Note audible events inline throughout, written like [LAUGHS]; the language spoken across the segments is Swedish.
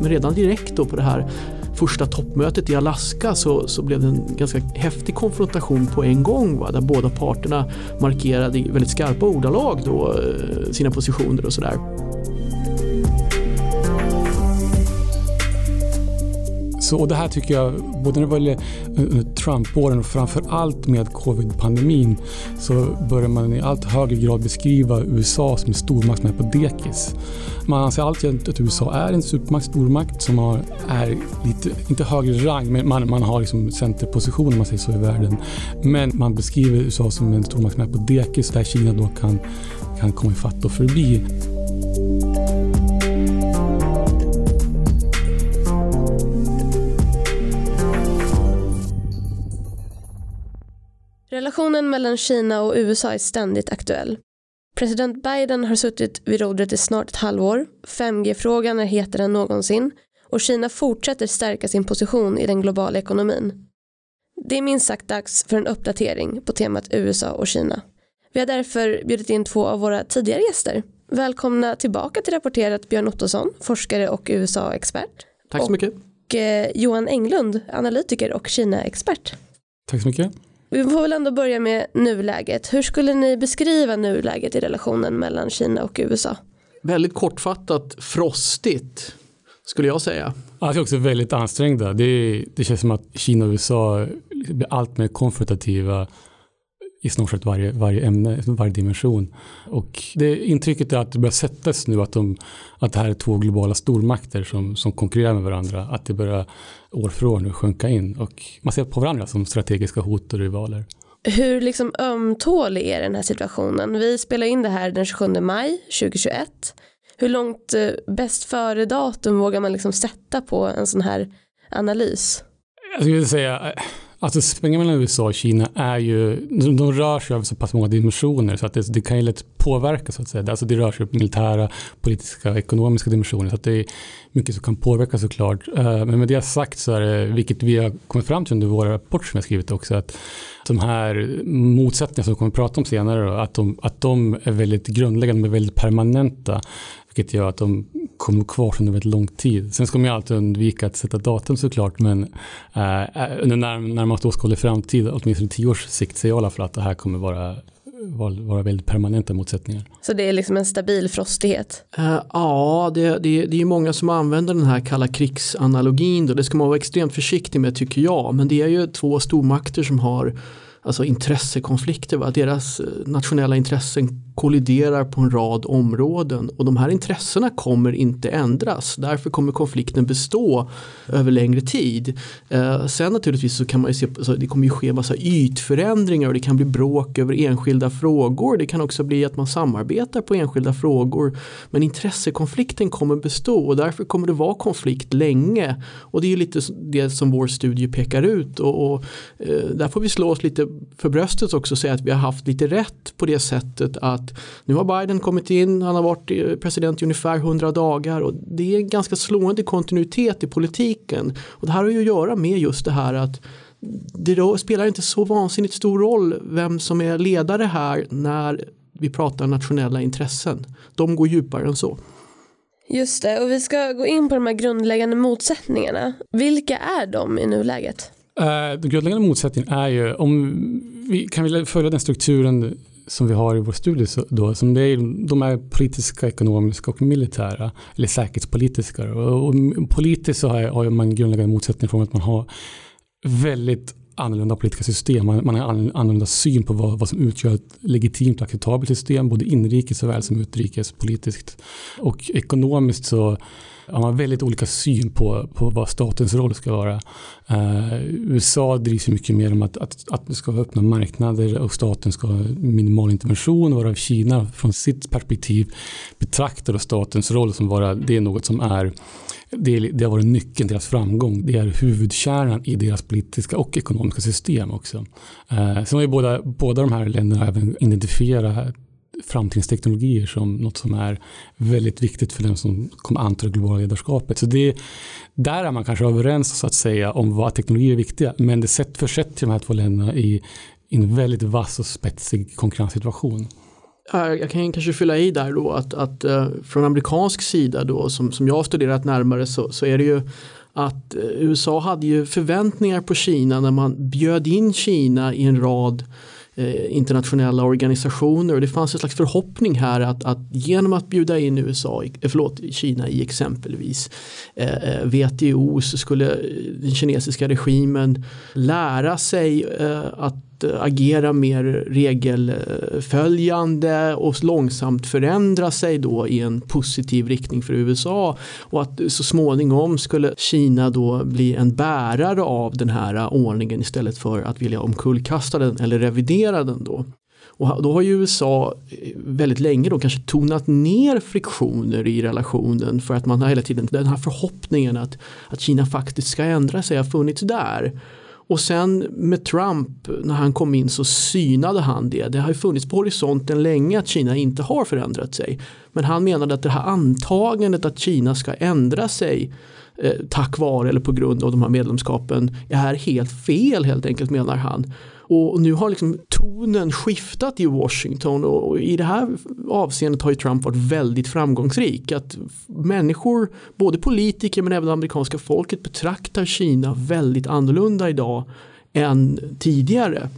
Men redan direkt då på det här första toppmötet i Alaska så, så blev det en ganska häftig konfrontation på en gång va, där båda parterna markerade i väldigt skarpa ordalag då, eh, sina positioner och sådär. Så, och det här tycker jag, både när det gäller eh, eh, Trump-åren och framför allt med covid-pandemin så börjar man i allt högre grad beskriva USA som en stormakt som är på dekis. Man anser alltid att USA är en supermakt, stormakt som har, är lite, inte högre rang, men man, man har liksom centerposition om man säger så i världen. Men man beskriver USA som en stormakt som är på dekis där Kina då kan, kan komma ifatt och förbi. Relationen mellan Kina och USA är ständigt aktuell. President Biden har suttit vid rodret i snart ett halvår, 5G-frågan är hetare än någonsin och Kina fortsätter stärka sin position i den globala ekonomin. Det är minst sagt dags för en uppdatering på temat USA och Kina. Vi har därför bjudit in två av våra tidigare gäster. Välkomna tillbaka till Rapporterat Björn Ottosson, forskare och USA-expert. Tack så mycket. Och eh, Johan Englund, analytiker och Kina-expert. Tack så mycket. Vi får väl ändå börja med nuläget. Hur skulle ni beskriva nuläget i relationen mellan Kina och USA? Väldigt kortfattat frostigt skulle jag säga. Alltså också väldigt ansträngda. Det, det känns som att Kina och USA blir allt mer konfrontativa i snart sagt varje, varje ämne, varje dimension. Och det intrycket är att det börjar sättas nu att, de, att det här är två globala stormakter som, som konkurrerar med varandra. Att det börjar år för år nu sjunka in och man ser på varandra som strategiska hot och rivaler. Hur liksom ömtålig är den här situationen? Vi spelar in det här den 27 maj 2021. Hur långt eh, bäst före datum vågar man liksom sätta på en sån här analys? Jag skulle säga Alltså spänningen mellan USA och Kina är ju, de, de rör sig över så pass många dimensioner så att det, det, kan ju lätt påverka så att säga. Alltså det rör sig på militära, politiska, ekonomiska dimensioner så att det är mycket som kan påverka såklart. Eh, men med det sagt så är det, vilket vi har kommit fram till under våra rapporter som jag skrivit också, att de här motsättningarna som vi kommer att prata om senare, då, att, de, att de är väldigt grundläggande, de är väldigt permanenta. Vilket gör att de kommer kvar under väldigt lång tid. Sen ska man ju alltid undvika att sätta datum såklart, men eh, under när, närmast åskådlig framtid, åtminstone tio års sikt, ser jag i alla fall att det här kommer vara vara, vara väldigt permanenta motsättningar. Så det är liksom en stabil frostighet? Uh, ja, det, det, det är många som använder den här kalla krigsanalogin. Då. Det ska man vara extremt försiktig med tycker jag. Men det är ju två stormakter som har alltså intressekonflikter. Va? Deras eh, nationella intressen kolliderar på en rad områden och de här intressena kommer inte ändras. Därför kommer konflikten bestå över längre tid. Eh, sen naturligtvis så kan man ju se, alltså det kommer ju ske massa ytförändringar och det kan bli bråk över enskilda frågor. Det kan också bli att man samarbetar på enskilda frågor. Men intressekonflikten kommer bestå och därför kommer det vara konflikt länge. Och det är lite det som vår studie pekar ut och, och eh, där får vi slå oss lite för bröstet också säga att vi har haft lite rätt på det sättet att att nu har Biden kommit in, han har varit president i ungefär 100 dagar och det är en ganska slående kontinuitet i politiken. Och det här har ju att göra med just det här att det spelar inte så vansinnigt stor roll vem som är ledare här när vi pratar nationella intressen. De går djupare än så. Just det, och vi ska gå in på de här grundläggande motsättningarna. Vilka är de i nuläget? Uh, den grundläggande motsättningen är ju, om vi kan vi följa den strukturen som vi har i vår studie då, som det är, de är politiska, ekonomiska och militära, eller säkerhetspolitiska. Och, och politiskt så har, har man grundläggande motsättningar från att man har väldigt annorlunda politiska system. Man, man har annorlunda syn på vad, vad som utgör ett legitimt och acceptabelt system, både inrikes såväl som utrikespolitiskt. Och ekonomiskt så har man väldigt olika syn på, på vad statens roll ska vara. Eh, USA drivs mycket mer om att, att, att det ska vara öppna marknader och staten ska ha minimal intervention. Varav Kina från sitt perspektiv betraktar statens roll som vara, det är något som är det, det har varit nyckeln till deras framgång. Det är huvudkärnan i deras politiska och ekonomiska system också. Eh, sen har ju båda, båda de här länderna även identifierat framtidens teknologier som något som är väldigt viktigt för den som kommer anta det globala ledarskapet. Så det, där är man kanske överens så att säga om vad teknologier är viktiga men det sätt försätter de här två länderna i, i en väldigt vass och spetsig konkurrenssituation. Jag kan kanske fylla i där då att, att eh, från amerikansk sida då som, som jag har studerat närmare så, så är det ju att eh, USA hade ju förväntningar på Kina när man bjöd in Kina i en rad Eh, internationella organisationer. Och det fanns en slags förhoppning här att, att genom att bjuda in USA, eh, förlåt, Kina i exempelvis eh, WTO så skulle den kinesiska regimen lära sig att Eh, agera mer regelföljande och långsamt förändra sig då i en positiv riktning för USA och att så småningom skulle Kina då bli en bärare av den här ordningen istället för att vilja omkullkasta den eller revidera den då. Och då har ju USA eh, väldigt länge då kanske tonat ner friktioner i relationen för att man har hela tiden den här förhoppningen att, att Kina faktiskt ska ändra sig har funnits där. Och sen med Trump när han kom in så synade han det. Det har ju funnits på horisonten länge att Kina inte har förändrat sig. Men han menade att det här antagandet att Kina ska ändra sig eh, tack vare eller på grund av de här medlemskapen är helt fel helt enkelt menar han. Och nu har liksom tonen skiftat i Washington och i det här avseendet har ju Trump varit väldigt framgångsrik. Att människor, både politiker men även det amerikanska folket betraktar Kina väldigt annorlunda idag än tidigare.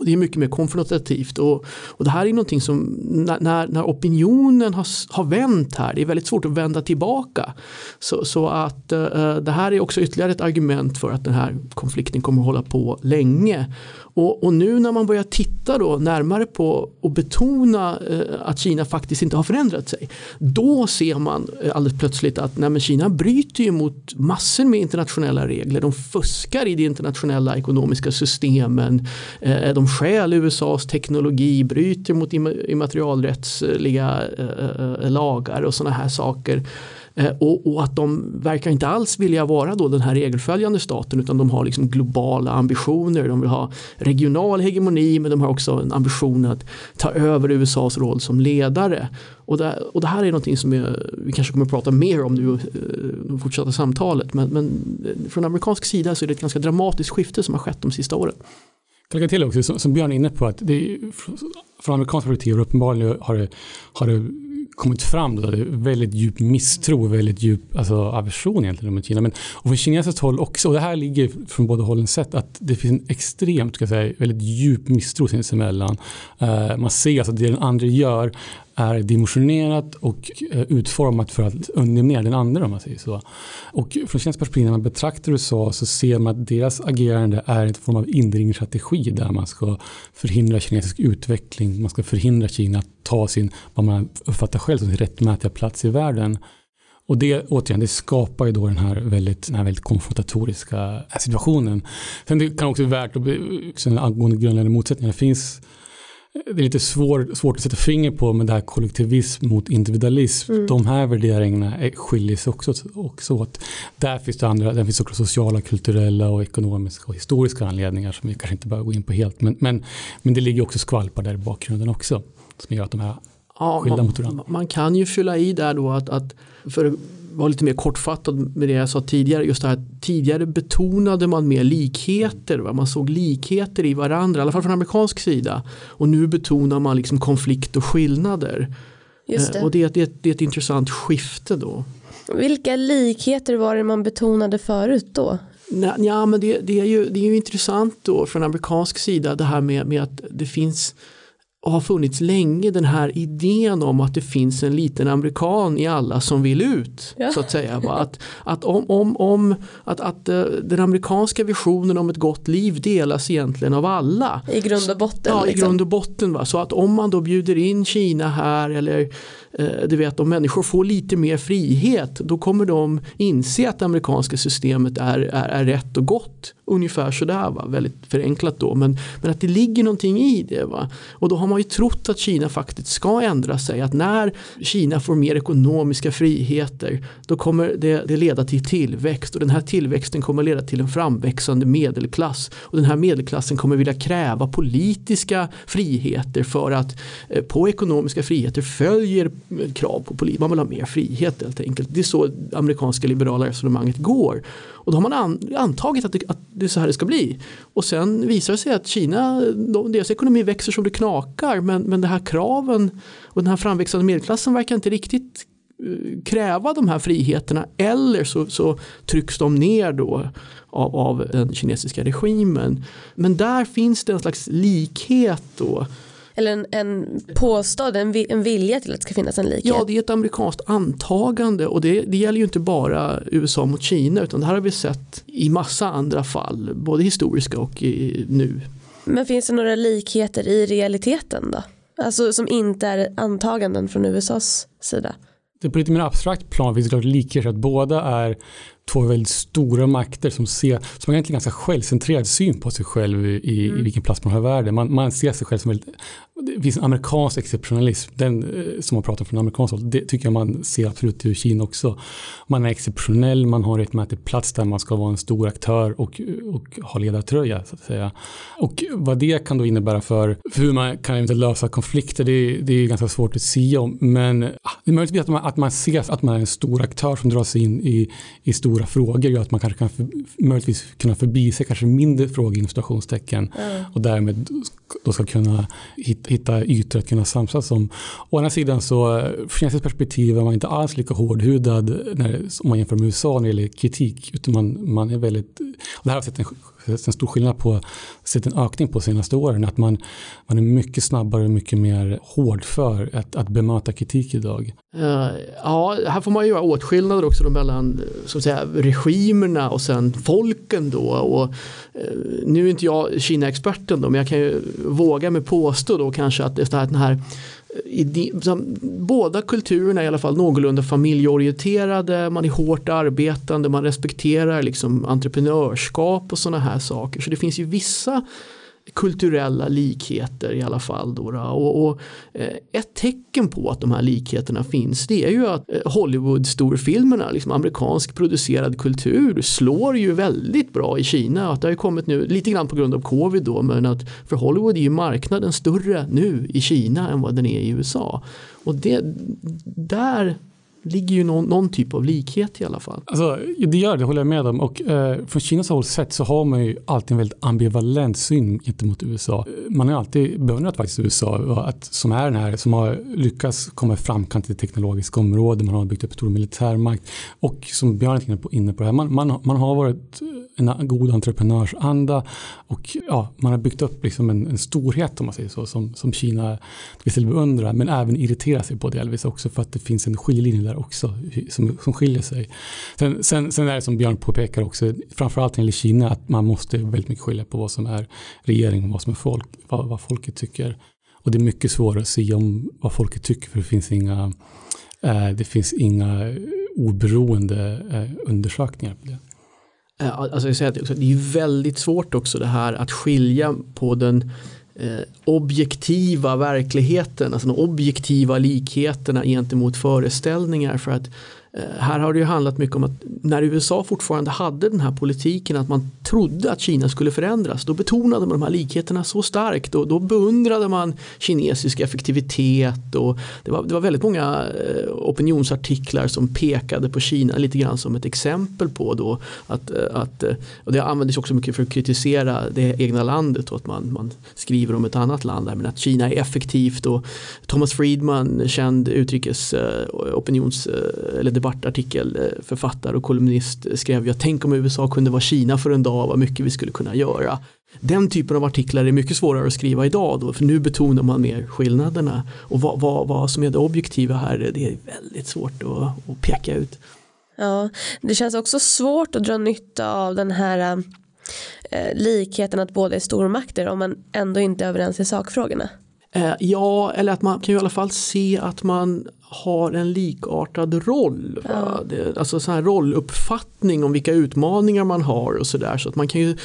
Det är mycket mer konfrontativt och, och det här är någonting som när, när opinionen har, har vänt här, det är väldigt svårt att vända tillbaka. Så, så att uh, det här är också ytterligare ett argument för att den här konflikten kommer att hålla på länge. Och, och, nu när man börjar titta då närmare på och betona eh, att Kina faktiskt inte har förändrat sig. Då ser man eh, alldeles plötsligt att nej, Kina bryter ju mot massor med internationella regler. De fuskar i de internationella ekonomiska systemen. Eh, de stjäl USAs teknologi, bryter mot immaterialrättsliga eh, eh, eh, lagar och sådana här saker. Eh, och, och, att de verkar inte alls vilja vara då den här regelföljande staten utan de har liksom globala ambitioner. De vill ha regional hegemoni men de har också en ambition att ta över USAs roll som ledare. Och det, och det här är någonting som är, vi kanske kommer att prata mer om nu eh, i fortsatta samtalet. Men, men eh, från amerikansk sida så är det ett ganska dramatiskt skifte som har skett de sista åren. Jag lägga till också, som, som Björn är inne på, att det är, från amerikansk perspektiv uppenbarligen har det, har det kommit fram då, det är väldigt djup misstro, väldigt djup alltså, aversion egentligen mot Kina. Men, och från kinesiskt håll också, och det här ligger från båda hållen sett, att det finns en extremt, ska jag säga, väldigt djup misstro sinsemellan. Uh, man ser alltså att det den andra gör är dimensionerat och eh, utformat för att underminera den andra om man säger så. Och från svenskt perspektiv när man betraktar USA så ser man att deras agerande är en form av indringningsstrategi där man ska förhindra kinesisk utveckling, man ska förhindra Kina att ta sin, vad man uppfattar själv som sin rättmätiga plats i världen. Och det återigen, det skapar ju då den här väldigt, den här väldigt konfrontatoriska situationen. Sen det kan också vara värt att liksom, angående grundläggande motsättningar. Det finns det är lite svår, svårt att sätta finger på med det här kollektivism mot individualism. Mm. De här värderingarna skiljer sig också, också åt. Där finns det andra, där finns också sociala, kulturella och ekonomiska och historiska anledningar som vi kanske inte behöver gå in på helt. Men, men, men det ligger också skvalpar där i bakgrunden också som gör att de här ja, skilda man, mot varandra. Man kan ju fylla i där då att, att för vara lite mer kortfattad med det jag sa tidigare. Just det här, tidigare betonade man mer likheter. Va? Man såg likheter i varandra, i alla fall från amerikansk sida. Och nu betonar man liksom konflikt och skillnader. Just det. Eh, och det, det, det är ett intressant skifte då. Vilka likheter var det man betonade förut då? Ja, men det, det, är ju, det är ju intressant då från amerikansk sida det här med, med att det finns har funnits länge den här idén om att det finns en liten amerikan i alla som vill ut. Ja. så att säga. Att, att, om, om, om, att, att uh, den amerikanska visionen om ett gott liv delas egentligen av alla. I grund och botten. Ja, liksom. i grund och botten. Va? Så att om man då bjuder in Kina här eller Eh, du vet om människor får lite mer frihet då kommer de inse att det amerikanska systemet är, är, är rätt och gott ungefär sådär, va? väldigt förenklat då, men, men att det ligger någonting i det. Va? Och då har man ju trott att Kina faktiskt ska ändra sig, att när Kina får mer ekonomiska friheter då kommer det, det leda till tillväxt och den här tillväxten kommer leda till en framväxande medelklass och den här medelklassen kommer vilja kräva politiska friheter för att eh, på ekonomiska friheter följer krav på politik, man vill ha mer frihet helt enkelt. Det är så amerikanska liberala resonemanget går. Och då har man antagit att det, att det är så här det ska bli. Och sen visar det sig att Kina, deras ekonomi växer som det knakar men, men det här kraven och den här framväxande medelklassen verkar inte riktigt eh, kräva de här friheterna eller så, så trycks de ner då av, av, den kinesiska regimen. Men där finns det en slags likhet då eller en, en påstådd, en, en vilja till att det ska finnas en likhet. Ja, det är ett amerikanskt antagande och det, det gäller ju inte bara USA mot Kina utan det här har vi sett i massa andra fall, både historiska och i, nu. Men finns det några likheter i realiteten då? Alltså som inte är antaganden från USAs sida? Det på lite mer abstrakt plan finns det klart likheter att båda är två väldigt stora makter som, ser, som har egentligen ganska självcentrerad syn på sig själv i, mm. i vilken plats man har i världen. Man, man ser sig själv som väldigt det finns en amerikansk exceptionalism, den eh, som man pratar från amerikanskt håll, det tycker jag man ser absolut i Kina också. Man är exceptionell, man har rättmätig plats där man ska vara en stor aktör och, och ha ledartröja så att säga. Och vad det kan då innebära för, för hur man kan inte lösa konflikter, det, det är ganska svårt att säga om. Men ah, det är möjligtvis att man, att man ser att man är en stor aktör som drar sig in i, i stora frågor gör att man kanske kan för, möjligtvis kunna förbi sig kanske mindre frågor inom situationstecken mm. och därmed då ska kunna hitta ytor att kunna samsas om. Å andra sidan så från kinesiskt perspektiv är man inte alls lika hårdhudad när, om man jämför med USA när det gäller kritik. Utan man, man är väldigt, och det här har sett en, en stor skillnad på, sett en ökning på senaste åren. Att man, man är mycket snabbare och mycket mer hård för att, att bemöta kritik idag. Uh, ja, här får man göra åtskillnader också mellan eh, så att säga, regimerna och sen folken då. Och, uh, nu är inte jag Kina-experten då, men jag kan ju våga mig påstå då kanske att det här, den här båda kulturerna är i alla fall någorlunda familjeorienterade, man är hårt arbetande, man respekterar liksom entreprenörskap och sådana här saker. Så det finns ju vissa kulturella likheter i alla fall. Då, och, och eh, ett tecken på att de här likheterna finns det är ju att eh, Hollywood-storfilmerna, liksom amerikansk producerad kultur slår ju väldigt bra i Kina. Att det har ju kommit nu, lite grann på grund av covid då, men att för Hollywood är ju marknaden större nu i Kina än vad den är i USA. Och det, där ligger ju någon, någon, typ av likhet i alla fall. Alltså, det gör det, håller jag med om. Och eh, från Kinas håll sett så har man ju alltid en väldigt ambivalent syn gentemot USA. Eh, man har alltid beundrat faktiskt USA, att, som är den här, som har lyckats komma framkant i teknologiska områden, man har byggt upp stor militärmakt och som Björn är inne på det här, man, man, man har varit eh, en god entreprenörsanda och ja, man har byggt upp liksom en, en storhet om man säger så som, som Kina vill beundra men även irritera sig på delvis också för att det finns en skiljelinje där också som, som skiljer sig. Sen, sen, sen är det som Björn påpekar också framförallt när det gäller Kina att man måste väldigt mycket skilja på vad som är regering och vad som är folk, vad, vad folket tycker. Och det är mycket svårare att se om vad folket tycker för det finns inga, eh, det finns inga oberoende eh, undersökningar på det. Eh, alltså jag säger att det är väldigt svårt också det här att skilja på den eh, objektiva verkligheten, alltså de objektiva likheterna gentemot föreställningar. För att Eh, Eh, här har det ju handlat mycket om att när USA fortfarande hade den här politiken att man trodde att Kina skulle förändras då betonade man de här likheterna så starkt och då beundrade man kinesisk effektivitet och det var, det var väldigt många eh, opinionsartiklar som pekade på Kina lite grann som ett exempel på då att, eh, att och det användes också mycket för att kritisera det egna landet och att man, man skriver om ett annat land där, men att Kina är effektivt och Thomas Friedman känd utrikes opinions eller debattartikelförfattare eh, och kolumnist skrev jag tänk om USA kunde vara Kina för en dag vad mycket vi skulle kunna göra. Den typen av artiklar är mycket svårare att skriva idag då, för nu betonar man mer skillnaderna och vad, vad, vad som är det objektiva här det är väldigt svårt att, att peka ut. Ja, det känns också svårt att dra nytta av den här eh, likheten att båda är stormakter om man ändå inte är överens i sakfrågorna. Eh, ja, eller att man kan ju i alla fall se att man har en likartad roll. Ja. Det, alltså så här rolluppfattning om vilka utmaningar man har och sådär. Så att man kan, ju,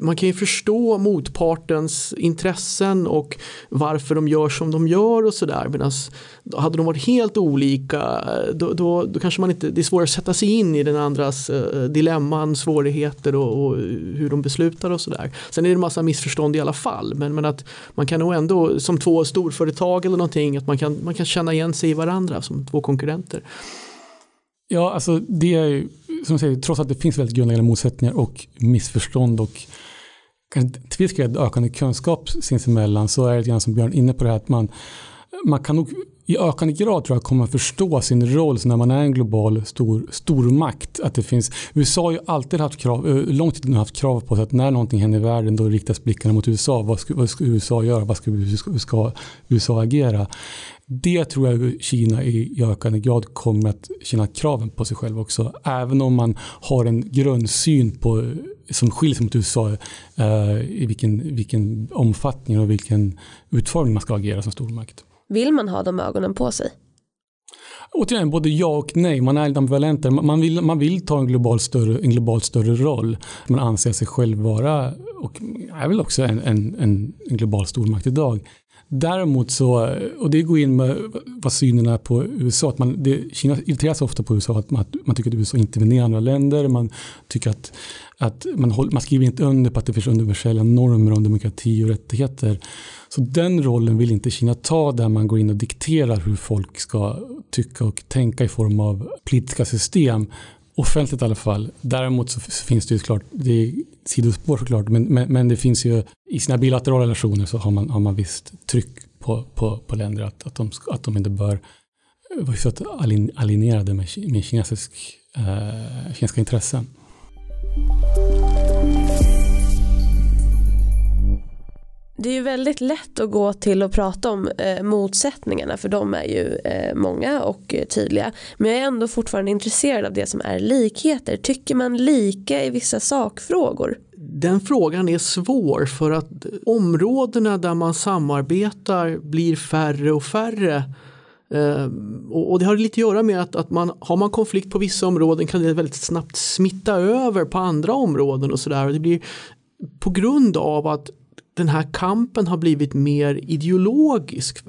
man kan ju förstå motpartens intressen och varför de gör som de gör och sådär. Medan hade de varit helt olika då, då, då, kanske man inte, det är svårare att sätta sig in i den andras uh, dilemman, svårigheter och, och, hur de beslutar och sådär. Sen är det en massa missförstånd i alla fall. Men, men att man kan nog ändå som två storföretag eller någonting att man kan, man kan känna igen sig i varandra varandra som två konkurrenter. Ja, alltså det är ju, som säger, trots att det finns väldigt grundläggande motsättningar och missförstånd och till viss ökande kunskap sinsemellan så är det grann som Björn inne på det här att man, man kan nog i ökande grad tror jag kommer förstå sin roll när man är en global stor, stormakt. Att det finns, USA har ju alltid haft krav, eh, långt tid haft krav på sig att när någonting händer i världen då riktas blickarna mot USA. Vad ska, vad ska USA göra? Vad ska, hur ska USA agera? Det tror jag Kina i ökande grad kommer att känna kraven på sig själv också. Även om man har en grundsyn på, som skiljer sig mot USA eh, i vilken, vilken omfattning och vilken utformning man ska agera som stormakt. Vill man ha de ögonen på sig? Återigen, både ja och nej. Man är ambivalent. Man vill, man vill ta en global, större, en global större roll. Man anser sig själv vara, och är väl också en, en, en, en global stormakt idag. Däremot så, och det går in med vad synen är på USA, att man, det, Kina irriterar sig ofta på USA, att man, man tycker att USA intervenerar i andra länder, man tycker att, att man, håller, man skriver inte under på att det finns universella normer om demokrati och rättigheter. Så den rollen vill inte Kina ta där man går in och dikterar hur folk ska tycka och tänka i form av politiska system. Offentligt i alla fall. Däremot så finns det ju klart, det är sidospår såklart, men, men, men, det finns ju i sina bilaterala relationer så har man, har man visst tryck på, på, på länder att, att, de, att de inte bör eh, vara så att med, med kinesisk, eh, kinesiska intressen. Det är ju väldigt lätt att gå till och prata om eh, motsättningarna för de är ju eh, många och eh, tydliga. Men jag är ändå fortfarande intresserad av det som är likheter. Tycker man lika i vissa sakfrågor? Den frågan är svår för att områdena där man samarbetar blir färre och färre. Eh, och, det har lite att göra med att, att man, har man konflikt på vissa områden kan det väldigt snabbt smitta över på andra områden och sådär. Det blir på grund av att den här kampen har blivit mer ideologisk.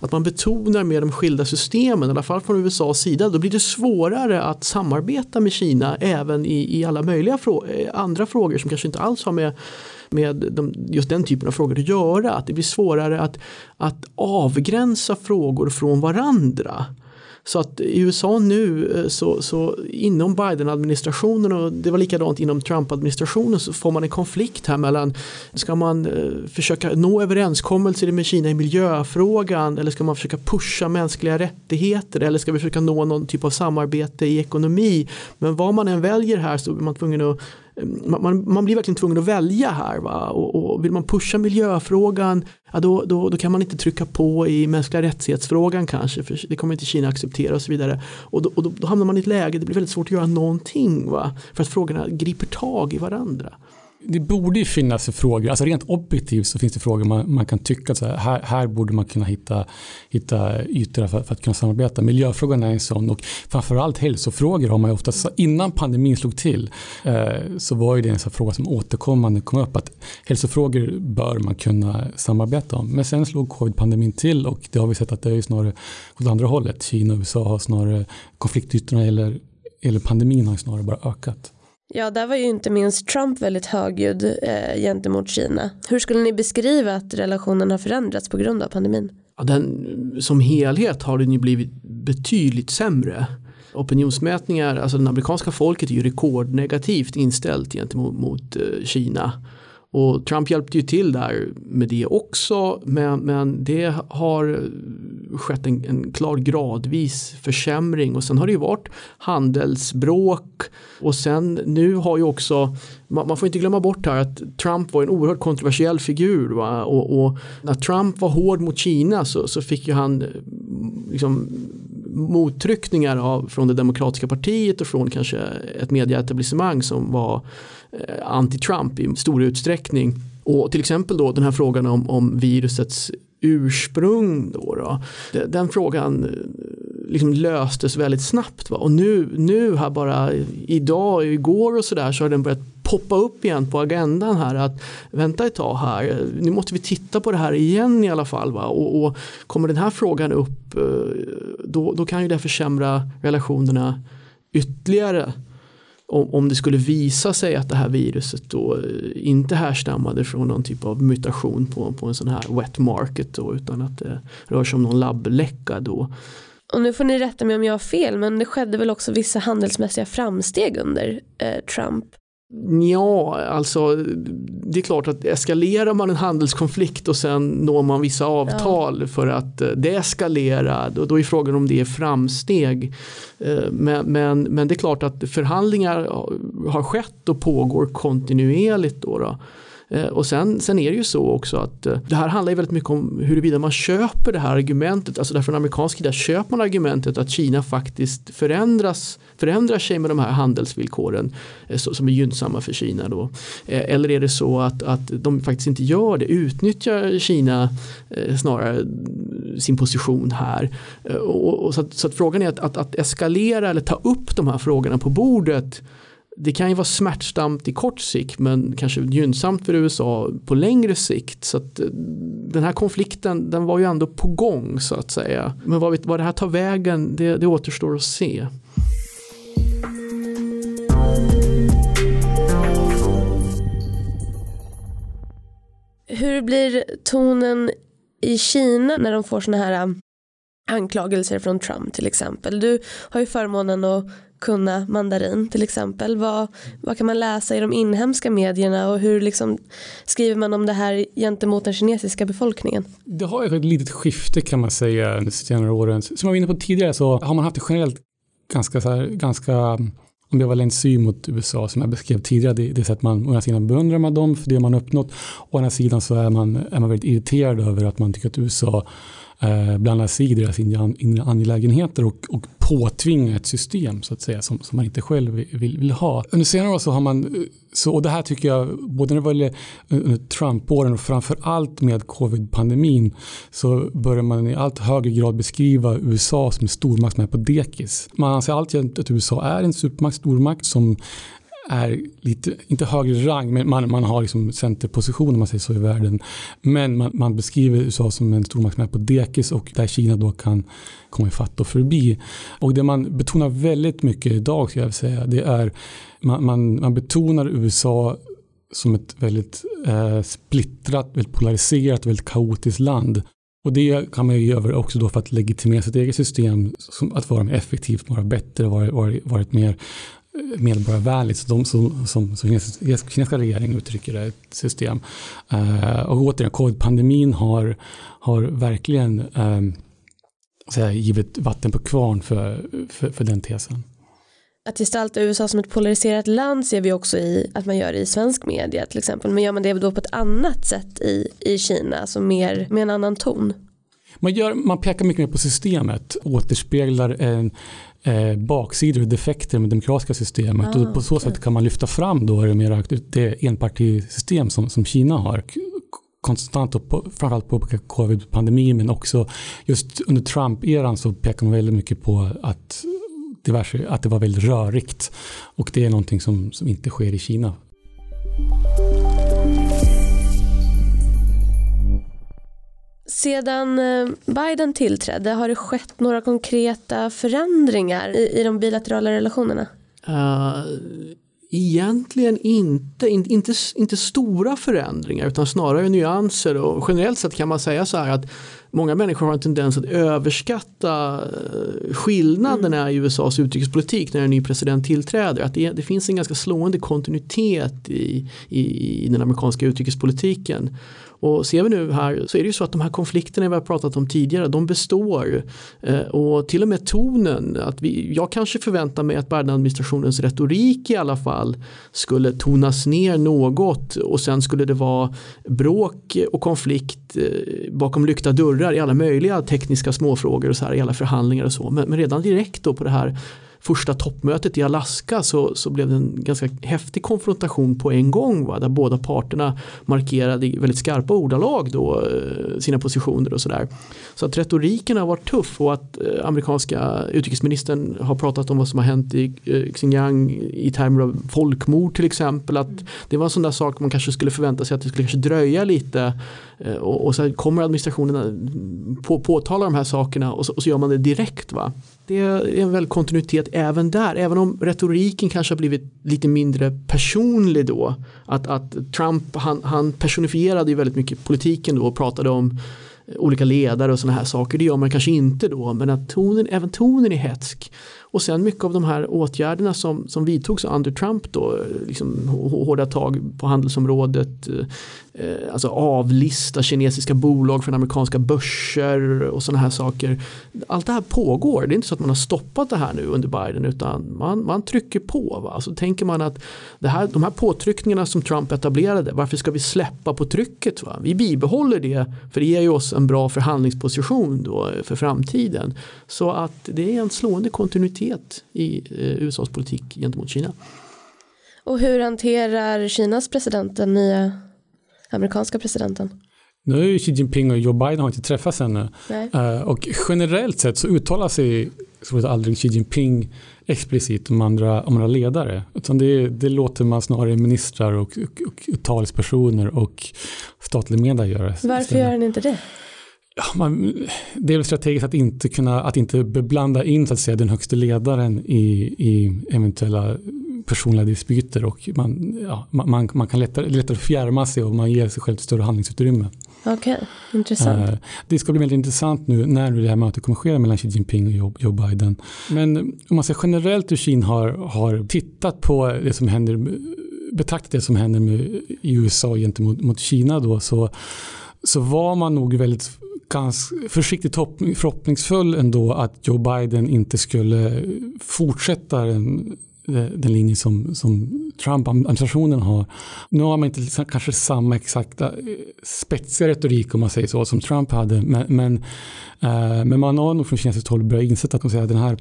Att man betonar mer de skilda systemen, i alla fall från USAs sida. Då blir det svårare att samarbeta med Kina även i, i alla möjliga frå eh, andra frågor som kanske inte alls har med med de, just den typen av frågor att göra. Att det blir svårare att, att avgränsa frågor från varandra. Så att i USA nu eh, så, så inom Biden-administrationen och det var likadant inom Trump-administrationen så får man en konflikt här mellan ska man eh, försöka nå överenskommelser med Kina i miljöfrågan eller ska man försöka pusha mänskliga rättigheter eller ska vi försöka nå någon typ av samarbete i ekonomi. Men vad man än väljer här så är man tvungen att Mm, man, man, blir verkligen tvungen att välja här. Va? Och, och vill man pusha miljöfrågan ja, då, då, då, kan man inte trycka på i mänskliga rättighetsfrågan kanske för det kommer inte Kina acceptera och så vidare. Och då, och då, då hamnar man i ett läge, det blir väldigt svårt att göra någonting va? för att frågorna griper tag i varandra det borde ju finnas frågor, alltså rent objektivt så finns det frågor man, man kan tycka att här, här borde man kunna hitta, hitta ytor för, för, att kunna samarbeta. Miljöfrågan är en sån och framförallt hälsofrågor har man ju ofta, innan pandemin slog till eh, så var ju det en sån fråga som återkommande kom upp att hälsofrågor bör man kunna samarbeta om. Men sen slog covid-pandemin till och det har vi sett att det är snarare åt andra hållet. Kina och USA har snarare konfliktytorna eller, eller pandemin har snarare bara ökat. Ja, där var ju inte minst Trump väldigt högljudd eh, gentemot Kina. Hur skulle ni beskriva att relationen har förändrats på grund av pandemin? Ja, den, som helhet har den ju blivit betydligt sämre. Opinionsmätningar, alltså det amerikanska folket är ju rekordnegativt inställt gentemot mot, eh, Kina. Och Trump hjälpte ju till där med det också men, men det har skett en, en klar gradvis försämring och sen har det ju varit handelsbråk och sen nu har ju också man, man får inte glömma bort här att Trump var en oerhört kontroversiell figur va? Och, och när Trump var hård mot Kina så, så fick ju han liksom mottryckningar av, från det demokratiska partiet och från kanske ett medieetablissemang som var Eh, anti-Trump i stor utsträckning. Och till exempel då den här frågan om, om virusets ursprung. Då, då. Den, den frågan eh, liksom löstes väldigt snabbt. Va? Och nu, nu här bara idag, igår och sådär så har den börjat poppa upp igen på agendan här att vänta ett tag här, nu måste vi titta på det här igen i alla fall. Va? Och, och kommer den här frågan upp eh, då, då kan ju det försämra relationerna ytterligare om, det skulle visa sig att det här viruset då eh, inte härstammade från någon typ av mutation på, på en sån här wet market då, utan att det rör sig om någon labbläcka då. Och nu får ni rätta mig om jag har fel men det skedde väl också vissa handelsmässiga framsteg under eh, Trump. Ja, alltså det är klart att eskalerar man en handelskonflikt och sen når man vissa avtal ja. för att eh, det eskalerar, då, då är frågan om det är framsteg. Eh, men, men, men det är klart att förhandlingar har skett och pågår kontinuerligt. Då, då. Eh, och sen, sen är det ju så också att eh, det här handlar ju väldigt mycket om huruvida man köper det här argumentet, alltså därför amerikansk sida köper man argumentet att Kina faktiskt förändras, förändrar sig med de här handelsvillkoren eh, som är gynnsamma för Kina då. Eller är det så att, att de faktiskt inte gör det, utnyttjar Kina snarare sin position här. Och, och så, att, så, att, frågan är att, att, att eskalera eller ta upp de här frågorna på bordet det kan ju vara smärtsamt i kort sikt men kanske gynnsamt för USA på längre sikt. Så att eh, den här konflikten den var ju ändå på gång så att säga. Men vad, vad det här tar vägen det, det återstår att se. Hur blir tonen i Kina när de får såna här eh, anklagelser från Trump till exempel? Du har ju förmånen att kunna mandarin till exempel. Vad, vad kan man läsa i de inhemska medierna och hur liksom skriver man om det här gentemot den kinesiska befolkningen? Det har ju ett litet skifte kan man säga under senare åren. Som jag var inne på tidigare så har man haft det generellt ganska, så här, ganska ambivalent syn mot USA som jag beskrev tidigare. Det, det är så att man å ena sidan beundrar man dem för det man uppnått. Å andra sidan så är man, är man väldigt irriterad över att man tycker att USA eh, blanda sig i deras inre angelägenheter och, och påtvinga ett system så att säga som, som man inte själv vill, vill ha. Under senare år så har man, eh, så, och det här tycker jag, både när det gäller eh, under Trump-åren och framförallt med covid-pandemin så börjar man i allt högre grad beskriva USA som en stormakt som är på dekis. Man anser alltid att USA är en supermakt, stormakt som är lite, inte högre rang, men man, man har liksom centerposition om man säger så i världen. Men man, man beskriver USA som en stormakt som är på dekis och där Kina då kan komma ifatt och förbi. Och det man betonar väldigt mycket idag, ska jag säga, det är man, man, man betonar USA som ett väldigt eh, splittrat, väldigt polariserat, väldigt kaotiskt land. Och det kan man ju göra också då för att legitimera sitt eget system, som att vara mer effektivt, vara bättre, vara, vara, vara ett mer medborgarvänligt, så de som, som, som kinesiska regeringen uttrycker det, ett system. Uh, och återigen, covid-pandemin har, har verkligen um, säga, givit vatten på kvarn för, för, för den tesen. Att gestalta USA som ett polariserat land ser vi också i att man gör det i svensk media till exempel. Men gör man det då på ett annat sätt i, i Kina, alltså mer med en annan ton? Man, gör, man pekar mycket mer på systemet, återspeglar en, eh, baksidor och defekter med demokratiska systemet. Ah, och på så okay. sätt kan man lyfta fram då det, mer, det enpartisystem som, som Kina har konstant och på, framförallt på covid-pandemin men också just under Trump-eran så pekar man väldigt mycket på att, diverse, att det var väldigt rörigt och det är någonting som, som inte sker i Kina. Sedan eh, Biden tillträdde har det skett några konkreta förändringar i, i de bilaterala relationerna? Uh, egentligen inte, inte, inte, inte stora förändringar utan snarare nyanser och generellt sett kan man säga så här att många människor har en tendens att överskatta eh, skillnaderna mm. i USAs utrikespolitik när en ny president tillträder. Att det, det finns en ganska slående kontinuitet i, i, i den amerikanska utrikespolitiken. Och ser vi nu här så är det ju så att de här konflikterna vi har pratat om tidigare de består. Eh, och till och med tonen, att vi, jag kanske förväntar mig att Biden-administrationens retorik i alla fall skulle tonas ner något och sen skulle det vara bråk och konflikt eh, bakom lyckta dörrar i alla möjliga tekniska småfrågor och så här i alla förhandlingar och så. Men, men redan direkt då på det här första toppmötet i Alaska så, så blev det en ganska häftig konfrontation på en gång va? där båda parterna markerade i väldigt skarpa ordalag då, eh, sina positioner och sådär. Så att retoriken har varit tuff och att eh, amerikanska utrikesministern har pratat om vad som har hänt i eh, Xinjiang i termer av folkmord till exempel. Att det var en sån där sak man kanske skulle förvänta sig att det skulle kanske dröja lite Eh, och, och så kommer administrationen eh, på, påtala de här sakerna och så, och så gör man det direkt. va det är en väl kontinuitet även där, även om retoriken kanske har blivit lite mindre personlig då. Att, att Trump, han, han personifierade ju väldigt mycket politiken då och pratade om eh, olika ledare och sådana här saker. Det gör man kanske inte då, men att tonen, även tonen är hetsk. Och sen mycket av de här åtgärderna som, som vidtogs under Trump då, liksom hårda tag på handelsområdet, eh, alltså avlista kinesiska bolag från amerikanska börser och sådana här saker. Allt det här pågår, det är inte så att man har stoppat det här nu under Biden utan man, man trycker på. Va? Så tänker man att det här, de här påtryckningarna som Trump etablerade, varför ska vi släppa på trycket? Va? Vi bibehåller det för det ger ju oss en bra förhandlingsposition då för framtiden. Så att det är en slående kontinuitet i eh, USAs politik gentemot Kina. Och hur hanterar Kinas president den nya amerikanska presidenten? Nu är ju Xi Jinping och Joe Biden har inte träffats ännu. Uh, och generellt sett så uttalar sig så aldrig Xi Jinping explicit om andra, om andra ledare. Utan det, det låter man snarare ministrar och, och, och talespersoner och statliga media göra. Varför istället. gör han inte det? Ja, man, det är väl strategiskt att inte kunna att inte beblanda in så att säga, den högsta ledaren i, i eventuella personliga dispyter och man, ja, man, man kan lättare, lättare fjärma sig och man ger sig själv ett större handlingsutrymme. Okej, okay, intressant. Uh, det ska bli väldigt intressant nu när det här mötet kommer ske mellan Xi Jinping och Joe, Joe Biden. Men om man ser generellt hur Kina har, har tittat på det som händer, betraktat det som händer med, i USA gentemot mot Kina då så, så var man nog väldigt ganska försiktigt förhoppningsfull ändå att Joe Biden inte skulle fortsätta den eh, den linje som, som Trump-administrationen har. Nu har man inte liksom kanske samma exakta eh, spetsiga retorik om man säger så som Trump hade men, men, eh, men man har nog från kinesiskt håll börjat inse att säga, den här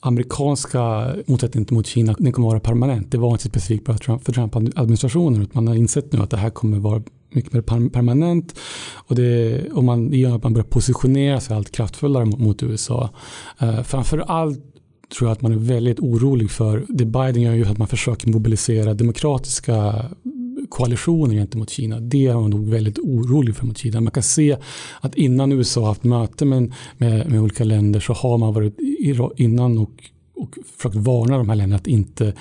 amerikanska motsättningen mot Kina den kommer vara permanent. Det var inte specifikt för Trump-administrationen utan man har insett nu att det här kommer vara mycket mer permanent och det, och man, det gör att man börjar positionera sig allt kraftfullare mot, mot USA. Uh, framförallt tror jag att man är väldigt orolig för. Det Biden gör ju att man försöker mobilisera demokratiska koalitioner gentemot Kina. Det är man nog väldigt orolig för mot Kina. Man kan se att innan USA haft möte med, med, med olika länder så har man varit innan och, och försökt varna de här länderna att inte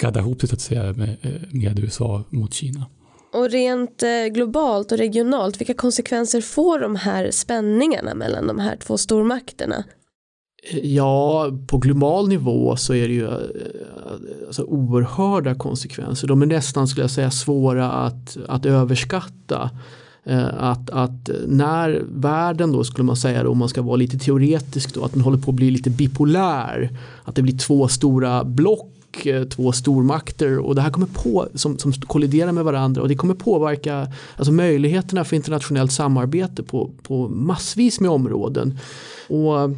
gadda ihop sig så att säga med, eh, med USA mot Kina. Och rent eh, globalt och regionalt, vilka konsekvenser får de här spänningarna mellan de här två stormakterna? Ja, på global nivå så är det ju eh, alltså, oerhörda konsekvenser. De är nästan, skulle jag säga, svåra att, att överskatta. Eh, att, att när världen då skulle man säga då, om man ska vara lite teoretisk då, att den håller på att bli lite bipolär. Att det blir två stora block Eh, två stormakter och det här kommer på som, som kolliderar med varandra och det kommer påverka alltså möjligheterna för internationellt samarbete på, på massvis med områden. Och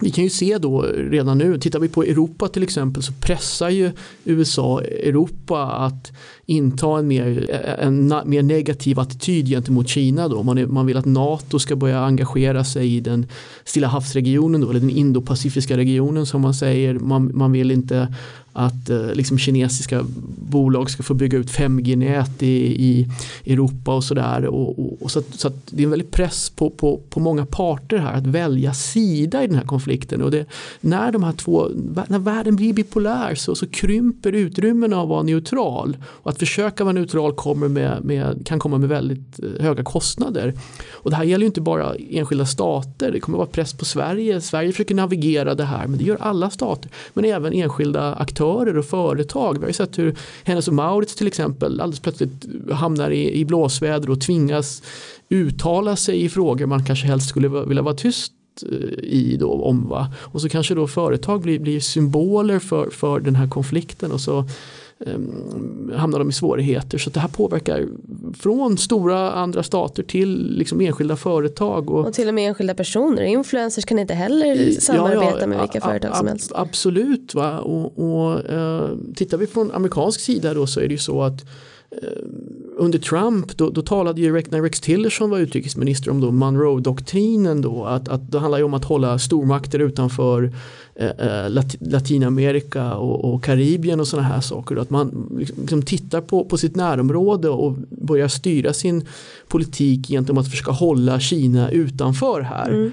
vi kan ju se då redan nu, tittar vi på Europa till exempel så pressar ju USA Europa att inta en mer, eh, en mer negativ attityd gentemot Kina. Då. Man, är, man vill att NATO ska börja engagera sig i den Stilla havsregionen då, eller den indopacifiska regionen som man säger. Man, man vill inte att eh, liksom kinesiska bolag ska få bygga ut 5G-nät i, i Europa och sådär. Och, och, och, så, att, så att det är en väldig press på, på, på många parter här att välja sida i den här konflikten. Och det, när, de här två, när världen blir bipolär så, så krymper utrymmen av att vara neutral. Och att försöka vara neutral kommer med, med, kan komma med väldigt eh, höga kostnader. Och det här gäller ju inte bara enskilda stater, det kommer vara press på Sverige. Sverige försöker navigera det här men det gör alla stater. Men även enskilda aktörer och företag. Vi har ju sett hur Hennes och Mauritz till exempel alldeles plötsligt hamnar i, i blåsväder och tvingas uttala sig i frågor man kanske helst skulle vilja vara tyst eh, i då om va? och så kanske då företag blir, blir symboler för, för den här konflikten och så hamnar de i svårigheter. Så det här påverkar från stora andra stater till liksom enskilda företag. Och, och till och med enskilda personer. Influencers kan inte heller samarbeta ja, ja, med vilka företag som helst. Absolut. Va? Och, och uh, tittar vi från amerikansk sida då så är det ju så att uh, under Trump då, då talade ju när Rex Tillerson var utrikesminister om då Monroe-doktrinen då att, att det handlar ju om att hålla stormakter utanför Eh, eh Latinamerika och, och Karibien och sådana här saker. Att man liksom, liksom tittar på, på sitt närområde och börjar styra sin politik gentemot att försöka hålla Kina utanför här. Mm.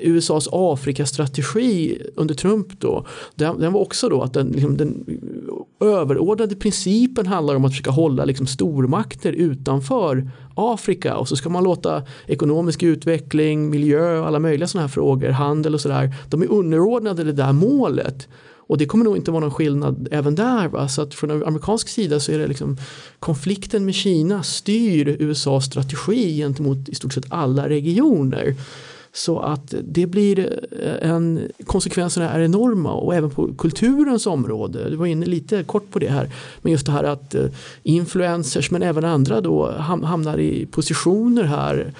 USAs Afrikastrategi under Trump då, den, den, var också då att den, liksom, den överordnade principen handlar om att försöka hålla liksom stormakter utanför Afrika och så ska man låta ekonomisk utveckling, miljö och alla möjliga sådana här frågor, handel och sådär, de är underordnade det där målet. Och det kommer nog inte vara någon skillnad även där. Va? Så att från amerikansk sida så är det liksom konflikten med Kina styr USAs strategi gentemot i stort sett alla regioner. Så att det blir eh, en, konsekvenserna är enorma och även på kulturens område. Du var inne lite kort på det här. Men just det här att eh, influencers men även andra då hamnar i positioner här.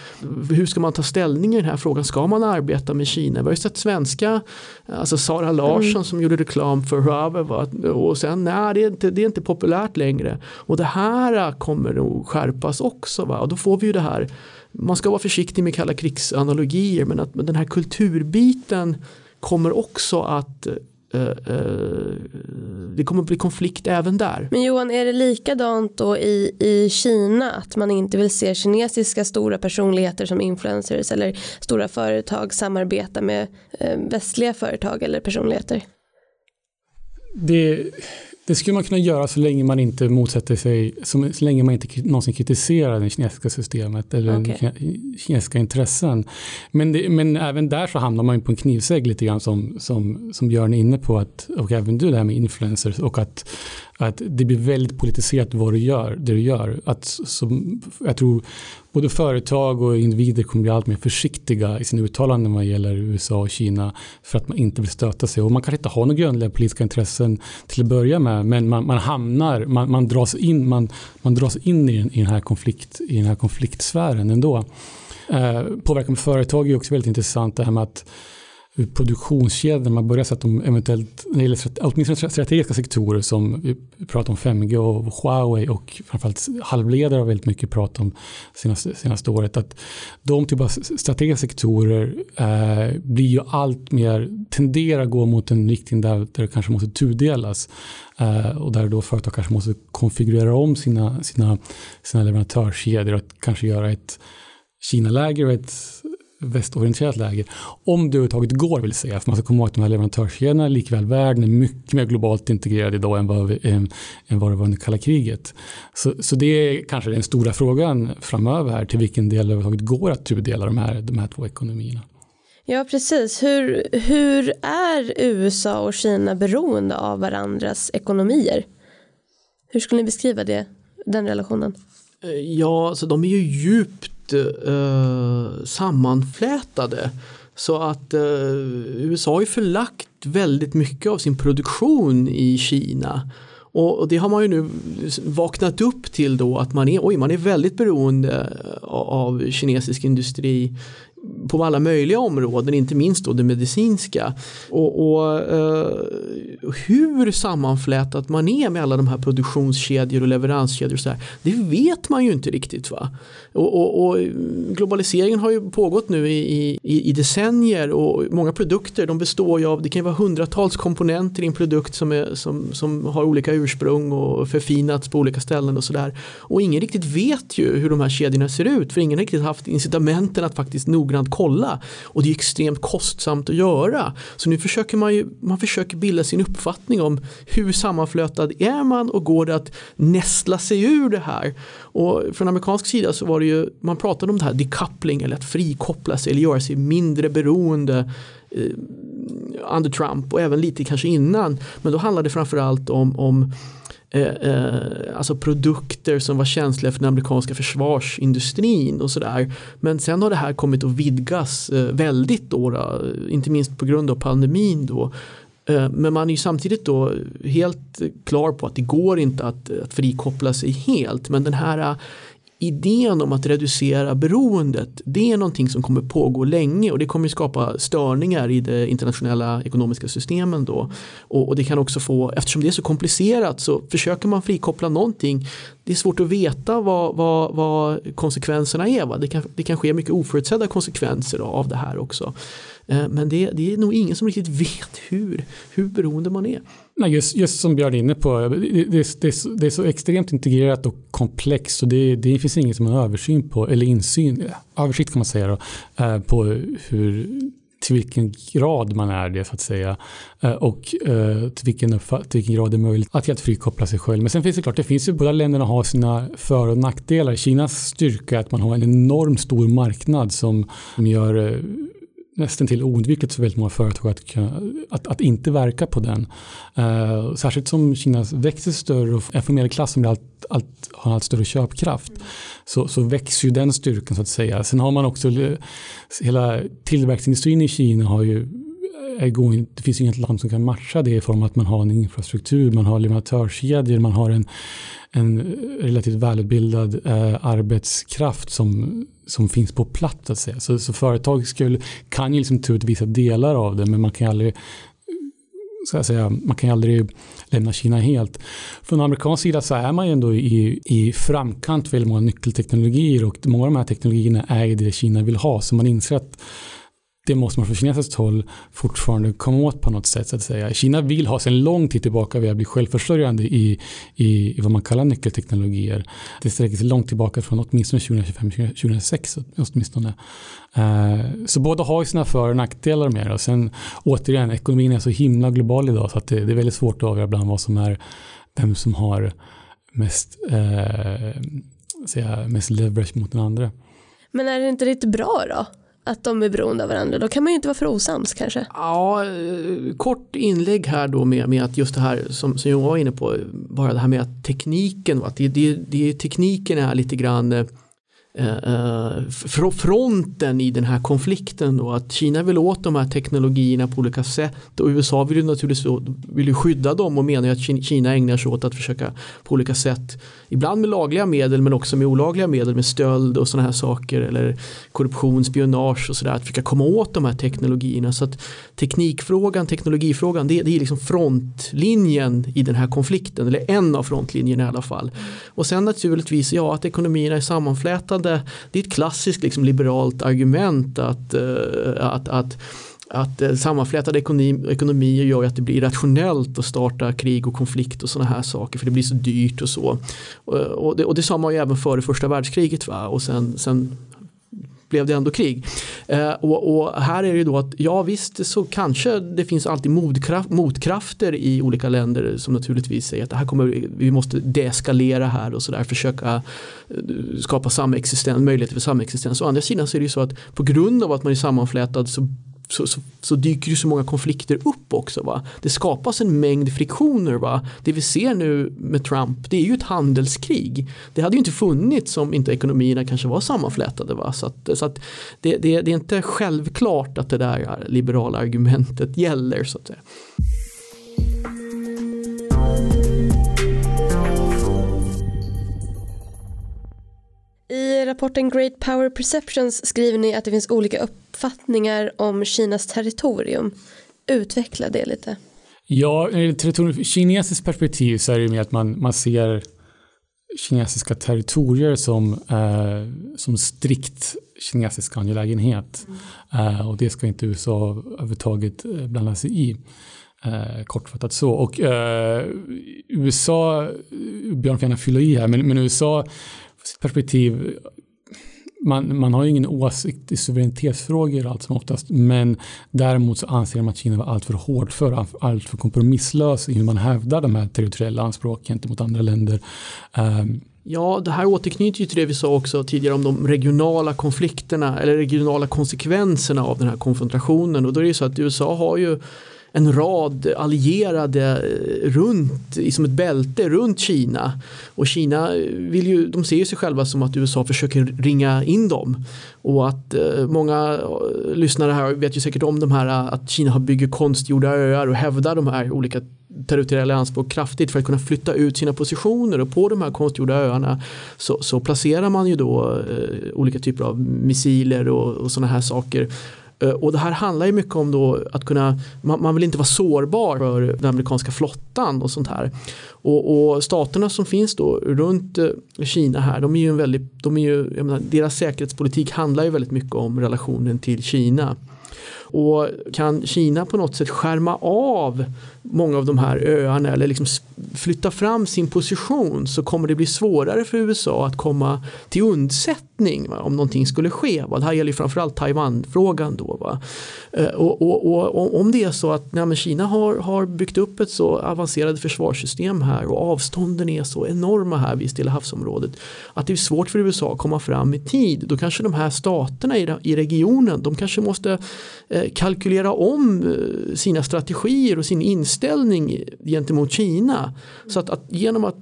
Hur ska man ta ställning i den här frågan? Ska man arbeta med Kina? Vi har ju sett svenska, alltså Sara Larsson mm. som gjorde reklam för Huawei och sen nej det är, inte, det är inte populärt längre. Och det här kommer nog skärpas också. Va? Och då får vi ju det här man ska vara försiktig med kalla krigsanalogier men att den här kulturbiten kommer också att uh, uh, det kommer att bli konflikt även där. Men Johan, är det likadant då i, i Kina att man inte vill se kinesiska stora personligheter som influencers eller stora företag samarbeta med uh, västliga företag eller personligheter? Det, det skulle man kunna göra så länge man inte motsätter sig, så länge man inte någonsin kritiserar det kinesiska systemet eller okay. kinesiska intressen. Men, det, men även där så hamnar man på en knivsägg lite grann som, som, som Björn är inne på, att, och även du det här med influencers och att, att det blir väldigt politiserat vad du gör, det du gör. Att, som, jag tror både företag och individer kommer bli allt mer försiktiga i sina uttalanden vad gäller USA och Kina för att man inte vill stöta sig. Och man kanske inte har några grundläggande politiska intressen till att börja med men man, man hamnar, man, man, dras in, man, man dras in i, i, den här konflikt, i den här konfliktsfären ändå. Eh, påverkan på företag är också väldigt intressant det här med att produktionskedjan, man börjar se att de eventuellt, när det gäller åtminstone strategiska sektorer som vi pratar om 5G och Huawei och framförallt halvledare har väldigt mycket pratat om senaste, senaste året, att de typ av strategiska sektorer eh, blir ju allt mer, tenderar att gå mot en riktning där, där det kanske måste tudelas eh, och där då företag kanske måste konfigurera om sina, sina, sina leverantörskedjor och kanske göra ett Kina-läger och ett västorienterat läge. Om det överhuvudtaget går vill säga. För man ska komma ihåg att de här leverantörskedjorna likväl världen är mycket mer globalt integrerad idag än vad, än, än vad det var under kalla kriget. Så, så det är kanske den stora frågan framöver här till vilken del det överhuvudtaget går att tudela de här, de här två ekonomierna. Ja precis, hur, hur är USA och Kina beroende av varandras ekonomier? Hur skulle ni beskriva det, den relationen? Ja, så de är ju djupt eh, sammanflätade. Så att eh, USA har ju förlagt väldigt mycket av sin produktion i Kina. Och, och det har man ju nu vaknat upp till då att man är, oj, man är väldigt beroende eh, av kinesisk industri på alla möjliga områden, inte minst då det medicinska. Och, och eh, hur sammanflätat man är med alla de här produktionskedjor och leveranskedjor och så här, det vet man ju inte riktigt. va. Och, och, och globaliseringen har ju pågått nu i, i, i, decennier och många produkter de består ju av, det kan ju vara hundratals komponenter i en produkt som, är, som, som har olika ursprung och förfinats på olika ställen och sådär. Och ingen riktigt vet ju hur de här kedjorna ser ut för ingen har riktigt haft incitamenten att faktiskt noggrant kolla. Och det är extremt kostsamt att göra. Så nu försöker man ju, man försöker bilda sin uppfattning om hur sammanflötad är man och går det att nästla sig ur det här. Och från amerikansk sida så var det ju, man pratade om det här decoupling eller att frikoppla sig eller göra sig mindre beroende eh, under Trump och även lite kanske innan. Men då handlade det framförallt om, om Eh, eh, alltså produkter som var känsliga för den amerikanska försvarsindustrin och sådär. Men sen har det här kommit att vidgas eh, väldigt då, då, inte minst på grund av pandemin då. Eh, men man är ju samtidigt då helt klar på att det går inte att, att frikoppla sig helt. Men den här eh, idén om att reducera beroendet det är någonting som kommer pågå länge och det kommer skapa störningar i det internationella ekonomiska systemen då. Och, och, det kan också få, eftersom det är så komplicerat så försöker man frikoppla någonting. Det är svårt att veta vad, vad, vad konsekvenserna är. Va? Det, kan, det kan ske mycket oförutsedda konsekvenser av det här också. Eh, men det, det, är nog ingen som riktigt [LAUGHS] vet hur, hur beroende man är. Nej, just, just som Björn är inne på, det, det, det, det är så extremt integrerat och komplext och det, det finns ingen som har översyn på, eller insyn, översikt kan man säga då, eh, på hur till vilken grad man är det så att säga eh, och eh, till vilken, till vilken grad det är möjligt att helt frikoppla sig själv. Men sen finns det klart, det finns ju båda länderna har sina för och nackdelar. Kinas styrka är att man har en enormt stor marknad som, gör nästan till oundvikligt för väldigt många företag att, att, att inte verka på den. Uh, särskilt som Kina växer större och en medelklass som allt, allt, har allt större köpkraft så, så växer ju den styrkan så att säga. Sen har man också hela tillverkningsindustrin i Kina har ju det finns inget land som kan matcha det i form av att man har en infrastruktur, man har leverantörskedjor, man har en, en relativt välutbildad eh, arbetskraft som, som finns på plats. Att säga. Så, så företag skulle, kan ju liksom ta ut vissa delar av det men man kan aldrig ska jag säga, man kan ju aldrig lämna Kina helt. Från amerikansk sida så är man ju ändå i, i framkant för väldigt många nyckelteknologier och många av de här teknologierna är det Kina vill ha. Så man inser att det måste man från kinesiskt håll fortfarande komma åt på något sätt. Så att säga. Kina vill ha sedan lång tid tillbaka att bli självförsörjande i, i, i vad man kallar nyckelteknologier. Det sträcker sig långt tillbaka från åtminstone 2025-2026 åtminstone. Uh, så båda har ju sina för och nackdelar med det. Och sen återigen, ekonomin är så himla global idag så att det, det är väldigt svårt att avgöra ibland vad som är vem som har mest, eh, säga, mest leverage mot den andra. Men är det inte lite bra då? Att de är beroende av varandra. Då kan man ju inte vara för osams kanske. Ja, eh, kort inlägg här då med, med att just det här som, som jag var inne på, bara det här med att tekniken, att det, det, det, tekniken är lite grann eh, eh, eh fronten i den här konflikten då att Kina vill åt de här teknologierna på olika sätt och USA vill ju naturligtvis vill ju skydda dem och menar att Kina ägnar sig åt att försöka på olika sätt ibland med lagliga medel men också med olagliga medel med stöld och sådana här saker eller korruption, spionage och sådär att försöka komma åt de här teknologierna. Så att teknikfrågan, teknologifrågan det, det är liksom frontlinjen i den här konflikten eller en av frontlinjerna i alla fall. Och sen naturligtvis ja att ekonomierna är sammanflätade det, det är ett klassiskt liksom, liberalt argument att, uh, att, att att eh, sammanflätade ekonomi, ekonomier gör att det blir rationellt att starta krig och konflikt och sådana här saker för det blir så dyrt och så. Och, och, det, och det sa man ju även före första världskriget va? och sen, sen blev det ändå krig. Eh, och, och, här är det då att ja visst så kanske det finns alltid motkraft, motkrafter i olika länder som naturligtvis säger att det här kommer, vi måste deeskalera här och sådär försöka eh, skapa samexistens, möjligheter för samexistens. Å andra sidan så är det ju så att på grund av att man är sammanflätad så så, så, så, dyker ju så många konflikter upp också. Va? Det skapas en mängd friktioner. Va? Det vi ser nu med Trump det är ju ett handelskrig. Det hade ju inte funnits om inte ekonomierna kanske var sammanflätade. Va? Så, att, så att det, det, det, är inte självklart att det där liberala argumentet gäller. så att säga. I rapporten Great Power Perceptions skriver ni att det finns olika uppfattningar om Kinas territorium. Utveckla det lite. Ja, eh, ur kinesiskt perspektiv så är det mer att man, man ser kinesiska territorier som, eh, som strikt kinesisk angelägenhet. Mm. Eh, och det ska inte USA överhuvudtaget eh, blanda sig i. Eh, kortfattat så. Och eh, USA, eh, Björn får gärna fylla i här, men, men USA perspektiv man, man har ju ingen åsikt i suveränitetsfrågor allt som oftast men däremot så anser man att Kina var alltför hård för alltför kompromisslös i hur man hävdar de här territoriella anspråken gentemot andra länder. Um, Ja, det här återknyter ju till det vi sa också tidigare om de regionala konflikterna eller regionala konsekvenserna av den här konfrontationen och då är det ju så att USA har ju en rad allierade eh, runt, som ett bälte runt Kina. Och Kina eh, vill ju, de ser ju sig själva som att USA försöker ringa in dem. Och att eh, många lyssnare här vet ju säkert om de här att Kina bygger konstgjorda öar och hävdar de här olika territoriella anspråk kraftigt för att kunna flytta ut sina positioner och på de här konstgjorda öarna så, så placerar man ju då eh, olika typer av missiler och, och sådana här saker Eh, och det här handlar ju mycket om då att kunna, man, man vill inte vara sårbar för den amerikanska flottan och sånt här. Och, och staterna som finns då runt eh, Kina här, de är ju en väldigt, de är ju, menar, deras säkerhetspolitik handlar ju väldigt mycket om relationen till Kina. Och kan Kina på något sätt skärma av många av de här öarna eller liksom flytta fram sin position så kommer det bli svårare för USA att komma till undsättning fortsättning va, om någonting skulle ske. Va. Det här gäller framförallt Taiwan-frågan då. Va. Eh, och, och, och, om det är så att nej, Kina har, har byggt upp ett så avancerat försvarssystem här och avstånden är så enorma här vid Stilla havsområdet att det är svårt för USA att komma fram i tid. Då kanske de här staterna i, i regionen de kanske måste eh, kalkylera om eh, sina strategier och sin inställning gentemot Kina. Så att, att genom eh, att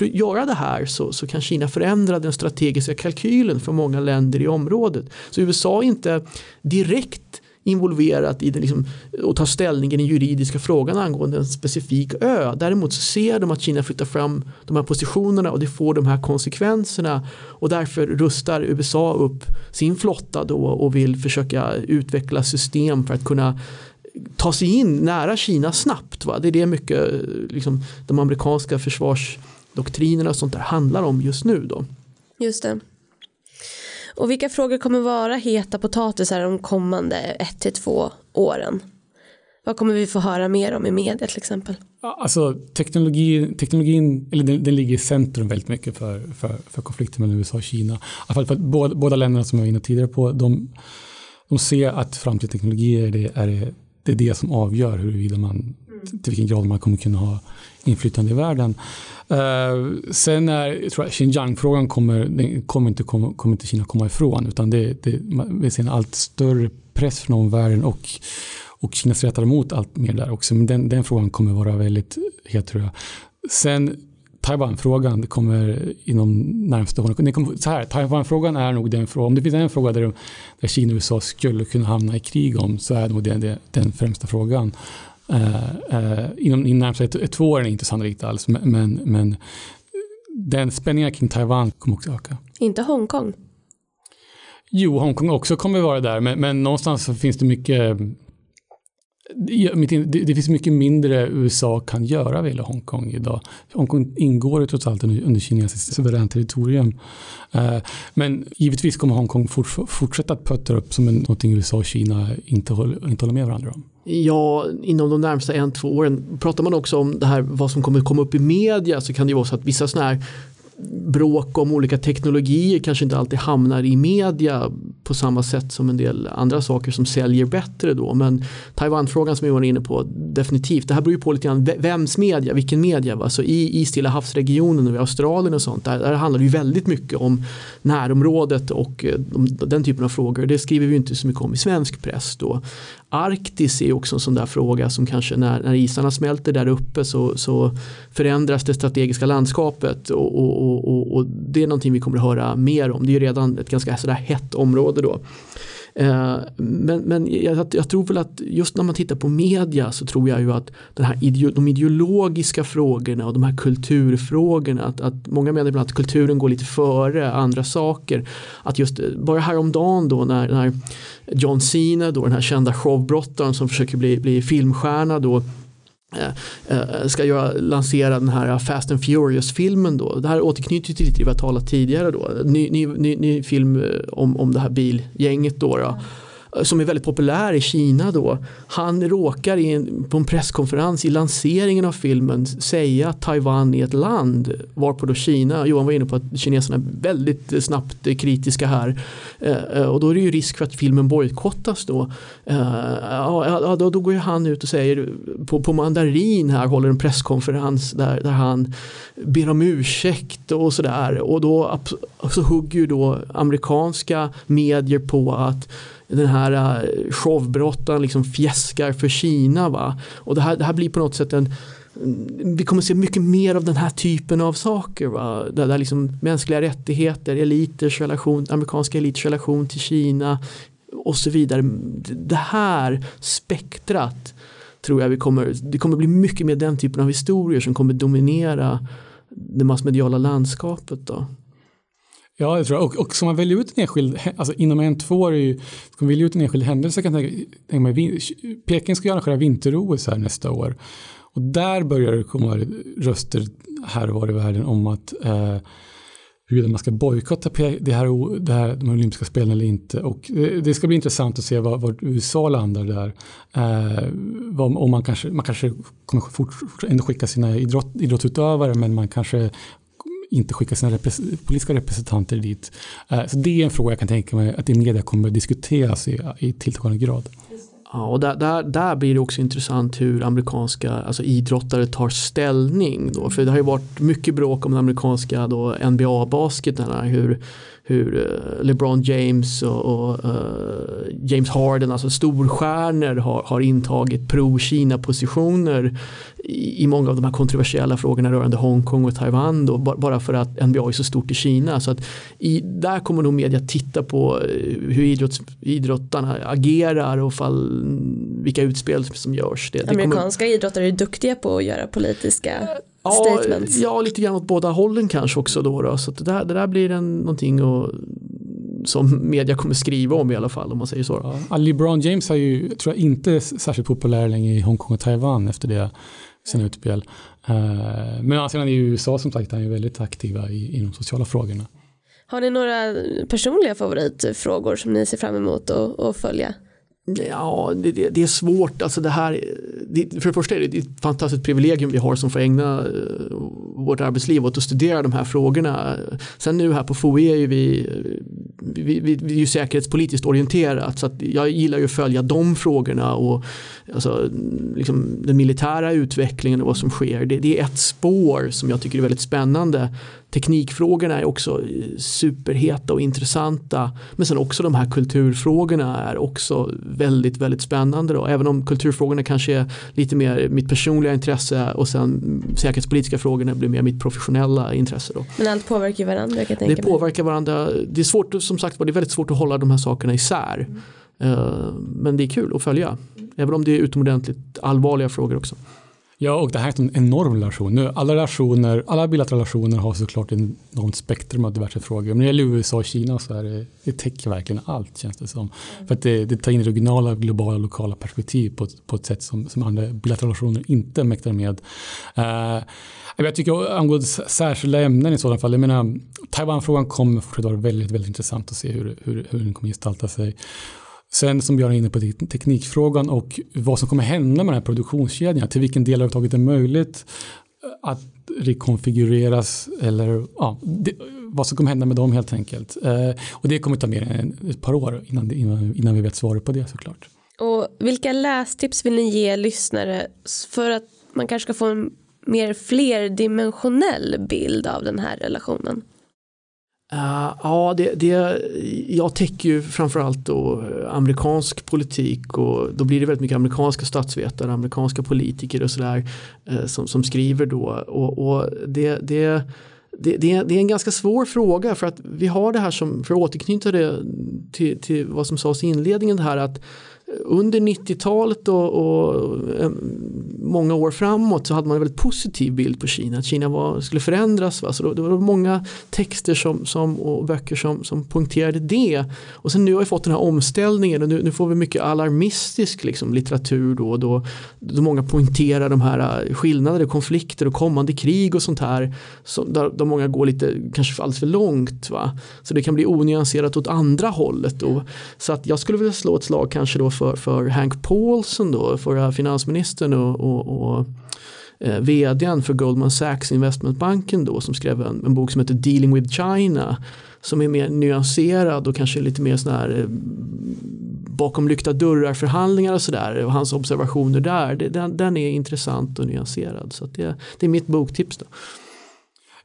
göra det här så, så kan Kina förändra den strategiska kalkylen för många länder i området. Så USA är inte direkt involverat i det liksom, och tar ställning i den juridiska frågan angående en specifik ö. Däremot så ser de att Kina flyttar fram de här positionerna och det får de här konsekvenserna och därför rustar USA upp sin flotta då och vill försöka utveckla system för att kunna ta sig in nära Kina snabbt. Va? Det är det mycket liksom, de amerikanska försvarsdoktrinerna och sånt där handlar om just nu. Då. Just det. Och vilka frågor kommer vara heta potatisar de kommande ett till två åren? Vad kommer vi få höra mer om i media till exempel? Alltså teknologi, teknologin eller den, den, ligger i centrum väldigt mycket för, för, för konflikten mellan USA och Kina. I alla fall för att båda, båda länderna som jag var inne tidigare på, de, de ser att framtidsteknologier är det, är det är det som avgör huruvida man. Mm. till vilken grad man kommer kunna ha inflytande i världen. Uh, sen är, tror jag, Xinjiang-frågan kommer, kommer, inte, kommer, kommer inte Kina komma ifrån utan det, det, vi ser en allt större press från omvärlden och, och Kina stretar emot allt mer där också. Men den, den frågan kommer vara väldigt het tror jag. Sen Taiwan-frågan kommer inom närmsta åren. Så här, Taiwan-frågan är nog den frågan, om det finns en fråga där, där Kina och USA skulle kunna hamna i krig om så är nog det, det den främsta frågan. Uh, uh, inom, inom ett, två år är det inte sannolikt alls, men, men den spänningen kring Taiwan kommer också öka. Inte Hongkong? Jo, Hongkong också kommer vara där, men, men någonstans finns det mycket det finns mycket mindre USA kan göra vad gäller Hongkong idag. Hongkong ingår ju trots allt under kinesiskt suveränt territorium. Eh, men givetvis kommer Hongkong fortsätta att puttra upp som någonting USA och Kina inte håller, inte håller med varandra om. Ja, inom de närmsta en, två åren pratar man också om det här vad som kommer komma upp i media så kan det ju vara så att vissa sådana här bråk om olika teknologier kanske inte alltid hamnar i media på samma sätt som en del andra saker som säljer bättre då. Men Taiwan-frågan som vi var inne på, definitivt. Det här beror ju på lite grann vems media, vilken media. Va? Så i, i Stilla havsregionen och i Australien och sånt, där, där handlar det ju väldigt mycket om närområdet och eh, de, den typen av frågor. Det skriver vi inte så mycket om i svensk press då. Arktis är också en sån där fråga som kanske när, när isarna smälter där uppe så, så förändras det strategiska landskapet och, och, och, och, det är någonting vi kommer att höra mer om. Det är ju redan ett ganska sådär hett område då. Eh, men, men jag, jag, tror väl att just när man tittar på media så tror jag ju att den här ideo, de ideologiska frågorna och de här kulturfrågorna att, att många menar ibland att kulturen går lite före andra saker. Att just eh, bara häromdagen då när, när John Cena då den här kända showbrottaren som försöker bli, bli filmstjärna då Eh, eh, ska göra, lansera den här Fast and Furious-filmen då. Det här återknyter till det vi har talat tidigare då. Ny, ny, ny, ny film eh, om, om det här bilgänget då. då. Mm. Eh, som är väldigt populär i Kina då. Han råkar in en, på en presskonferens i lanseringen av filmen säga att Taiwan är ett land. Varpå då Kina, Johan var inne på att kineserna är väldigt eh, snabbt eh, kritiska här. Och då är det ju risk för att filmen bojkottas då. Då, då går ju han ut och säger på, på mandarin här håller en presskonferens där, där han ber om ursäkt och sådär. Och då så hugger ju då amerikanska medier på att den här eh, showbrottaren liksom fjäskar för Kina. Va? Och det här, det här blir på något sätt en mm, vi kommer se mycket mer av den här typen av saker. Va? Där, där liksom mänskliga rättigheter, eliters relation, amerikanska eliters relation till Kina och så vidare. Det här spektrat tror jag vi kommer, det kommer bli mycket mer den typen av historier som kommer dominera det massmediala landskapet. Då. Ja, det tror och, och som man väljer ut en enskild, alltså inom en, två år är ju, ska man välja ut en enskild händelse kan jag tänka mig, Peking ska arrangera vinter-OS här nästa år. Och där börjar det komma röster här och var i världen om att eh, huruvida man ska bojkotta det här, det här, de olympiska spelen eller inte. Och det, det ska bli intressant att se var, var USA landar där. Eh, om man kanske, man kanske kommer fort, ändå skicka sina idrott, idrottsutövare men man kanske inte skicka sina repres politiska representanter dit. Eh, så det är en fråga jag kan tänka mig att i media kommer diskuteras i, i tilltagande grad. Ja, och där, där, där blir det också intressant hur amerikanska alltså idrottare tar ställning. Då. För det har ju varit mycket bråk om den amerikanska NBA-basketen. Hur, hur uh, LeBron James och, och uh, James Harden, alltså storstjärnor har, har intagit pro-Kina-positioner i, i, många av de här kontroversiella frågorna rörande Hongkong och Taiwan då, bara för att NBA är så stort i Kina. Så att i, där kommer nog media titta på eh, hur idrotts, idrottarna agerar och fall, vilka utspel som görs. Det, Amerikanska kommer... idrottare är duktiga på att göra politiska ja, statements. Ja, lite grann åt båda hållen kanske också då. då. Så det, där, det där blir en, någonting och, som media kommer skriva om i alla fall om man säger så. Ja, LeBron James har ju, tror jag, inte särskilt populär längre i Hongkong och Taiwan efter det sina utspel. Uh, men alltså, i USA som sagt han är väldigt aktiva i, i de sociala frågorna. Har ni några personliga favoritfrågor som ni ser fram emot att följa? Ja, det, det, det, är svårt. Alltså det här, det, för det första är det ett fantastiskt privilegium vi har som får ägna eh, vårt arbetsliv åt att studera de här frågorna. Sen nu här på FOI är ju vi, vi, vi, vi är ju säkerhetspolitiskt orienterat så att jag gillar ju att följa de frågorna och alltså, liksom den militära utvecklingen och vad som sker. Det, det är ett spår som jag tycker är väldigt spännande teknikfrågorna är också superheta och intressanta. Men sen också de här kulturfrågorna är också väldigt, väldigt spännande. Då. Även om kulturfrågorna kanske är lite mer mitt personliga intresse och sen säkerhetspolitiska frågorna blir mer mitt professionella intresse. Då. Men allt påverkar varandra? Kan det påverkar varandra. Det är svårt, som sagt det är väldigt svårt att hålla de här sakerna isär. Mm. Men det är kul att följa. Även om det är utomordentligt allvarliga frågor också. Ja, och det här är en enorm relation. Nu, alla relationer, alla bilaterala relationer har såklart en enormt spektrum av diverse frågor. Men när det gäller USA och Kina så är det, det täcker verkligen allt känns det som. Mm. För att det, det tar in regionala, globala, lokala perspektiv på, på ett sätt som, som andra bilaterala relationer inte mäktar med. Uh, jag tycker angående särskilda ämnen i sådana fall, jag menar Taiwanfrågan kommer fortsätta vara väldigt, väldigt intressant att se hur, hur, hur den kommer gestalta sig. Sen som Björn är inne på teknikfrågan och vad som kommer hända med den här produktionskedjan. Till vilken del överhuvudtaget är möjligt eh, att rekonfigureras eller ja, det, vad som kommer hända med dem helt enkelt. Eh, och det kommer ta mer än ett par år innan, innan, innan vi vet svaret på det såklart. Och vilka lästips vill ni ge lyssnare för att man kanske ska få en mer flerdimensionell bild av den här relationen? Uh, ja, det, det, jag täcker ju framförallt då eh, amerikansk politik och då blir det väldigt mycket amerikanska statsvetare, amerikanska politiker och sådär uh, som, som skriver då. Och, och det, det, det, det, är, det, är en ganska svår fråga för att vi har det här som, för att återknyta det till, till vad som sades i inledningen, det här att under 90-talet och, och, eh, många år framåt så hade man en väldigt positiv bild på Kina. Att Kina var, skulle förändras. Va? Så då, det var många texter som, som, och böcker som, som poängterade det. Och sen nu har vi fått den här omställningen och nu, nu får vi mycket alarmistisk liksom, litteratur då, då, då många poängterar de här skillnader skillnader, konflikter och kommande krig och sånt här. Så, där, där många går lite kanske alldeles för långt. Va? Så det kan bli onyanserat åt andra hållet. Då. Så att jag skulle vilja slå ett slag kanske då för, för Hank Paulson då, förra finansministern och, och, och eh, vdn för Goldman Sachs investmentbanken då som skrev en, en, bok som heter Dealing with China som är mer nyanserad och kanske lite mer sån här eh, bakom lyckta dörrar förhandlingar och sådär och hans observationer där det, den, den, är intressant och nyanserad så det, det är mitt boktips då.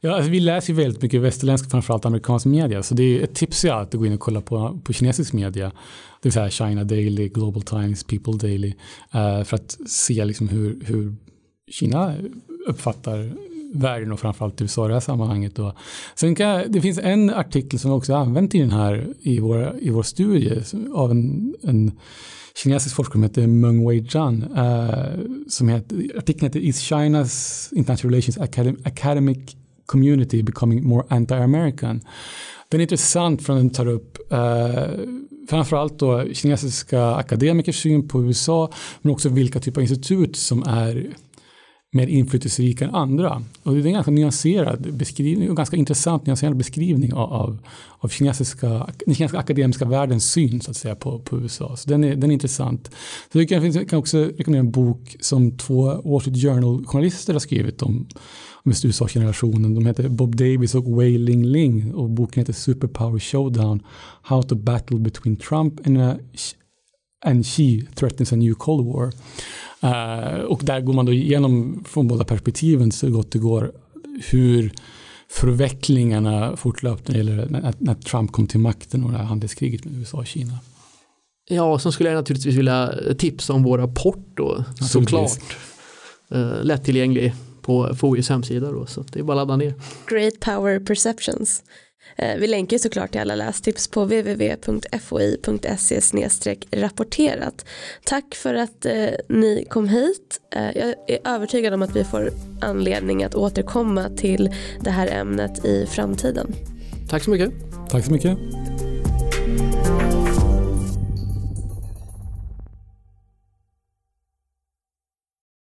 Ja, alltså vi läser ju väldigt mycket västerländsk, framförallt amerikansk media. Så det är ett tips är att gå in och kolla på, på kinesisk media. Det vill säga China Daily, Global Times, People Daily. Uh, för att se liksom hur, hur Kina uppfattar världen och framförallt USA i det här sammanhanget. Då. Sen kan, det finns en artikel som vi också använt i den här i vår, i vår studie av en, en kinesisk forskare som heter Meng Wei Zhan. Uh, eh, som heter, artikeln heter Is China's International Relations Academic community becoming more anti-American. Den är intressant för den tar upp eh, framförallt då kinesiska akademikers syn på USA men också vilka typer av institut som är mer inflytelserika än andra. Och det är en ganska nyanserad beskrivning och ganska intressant nyanserad beskrivning av, av, av kinesiska, den kinesiska akademiska världens syn så att säga, på, på USA. Så den är, den är intressant. Så jag kan, kan också rekommendera en bok som två Wall Street Journal-journalister har skrivit om, om USA-generationen. De heter Bob Davis och Wei Ling Ling och boken heter Superpower Showdown How to Battle Between Trump and, a, and Xi Threatens a New Cold War. Uh, och där går man då igenom från båda perspektiven så gott det går hur förvecklingarna fortlöpte när, när, när Trump kom till makten och det här handelskriget med USA och Kina. Ja, och så skulle jag naturligtvis vilja tipsa om vår rapport då, såklart. Uh, lättillgänglig på FOIs hemsida då, så det är bara att ladda ner. Great Power Perceptions. Eh, vi länkar såklart till alla lästips på www.foi.se rapporterat. Tack för att eh, ni kom hit. Eh, jag är övertygad om att vi får anledning att återkomma till det här ämnet i framtiden. Tack så mycket. Tack så mycket.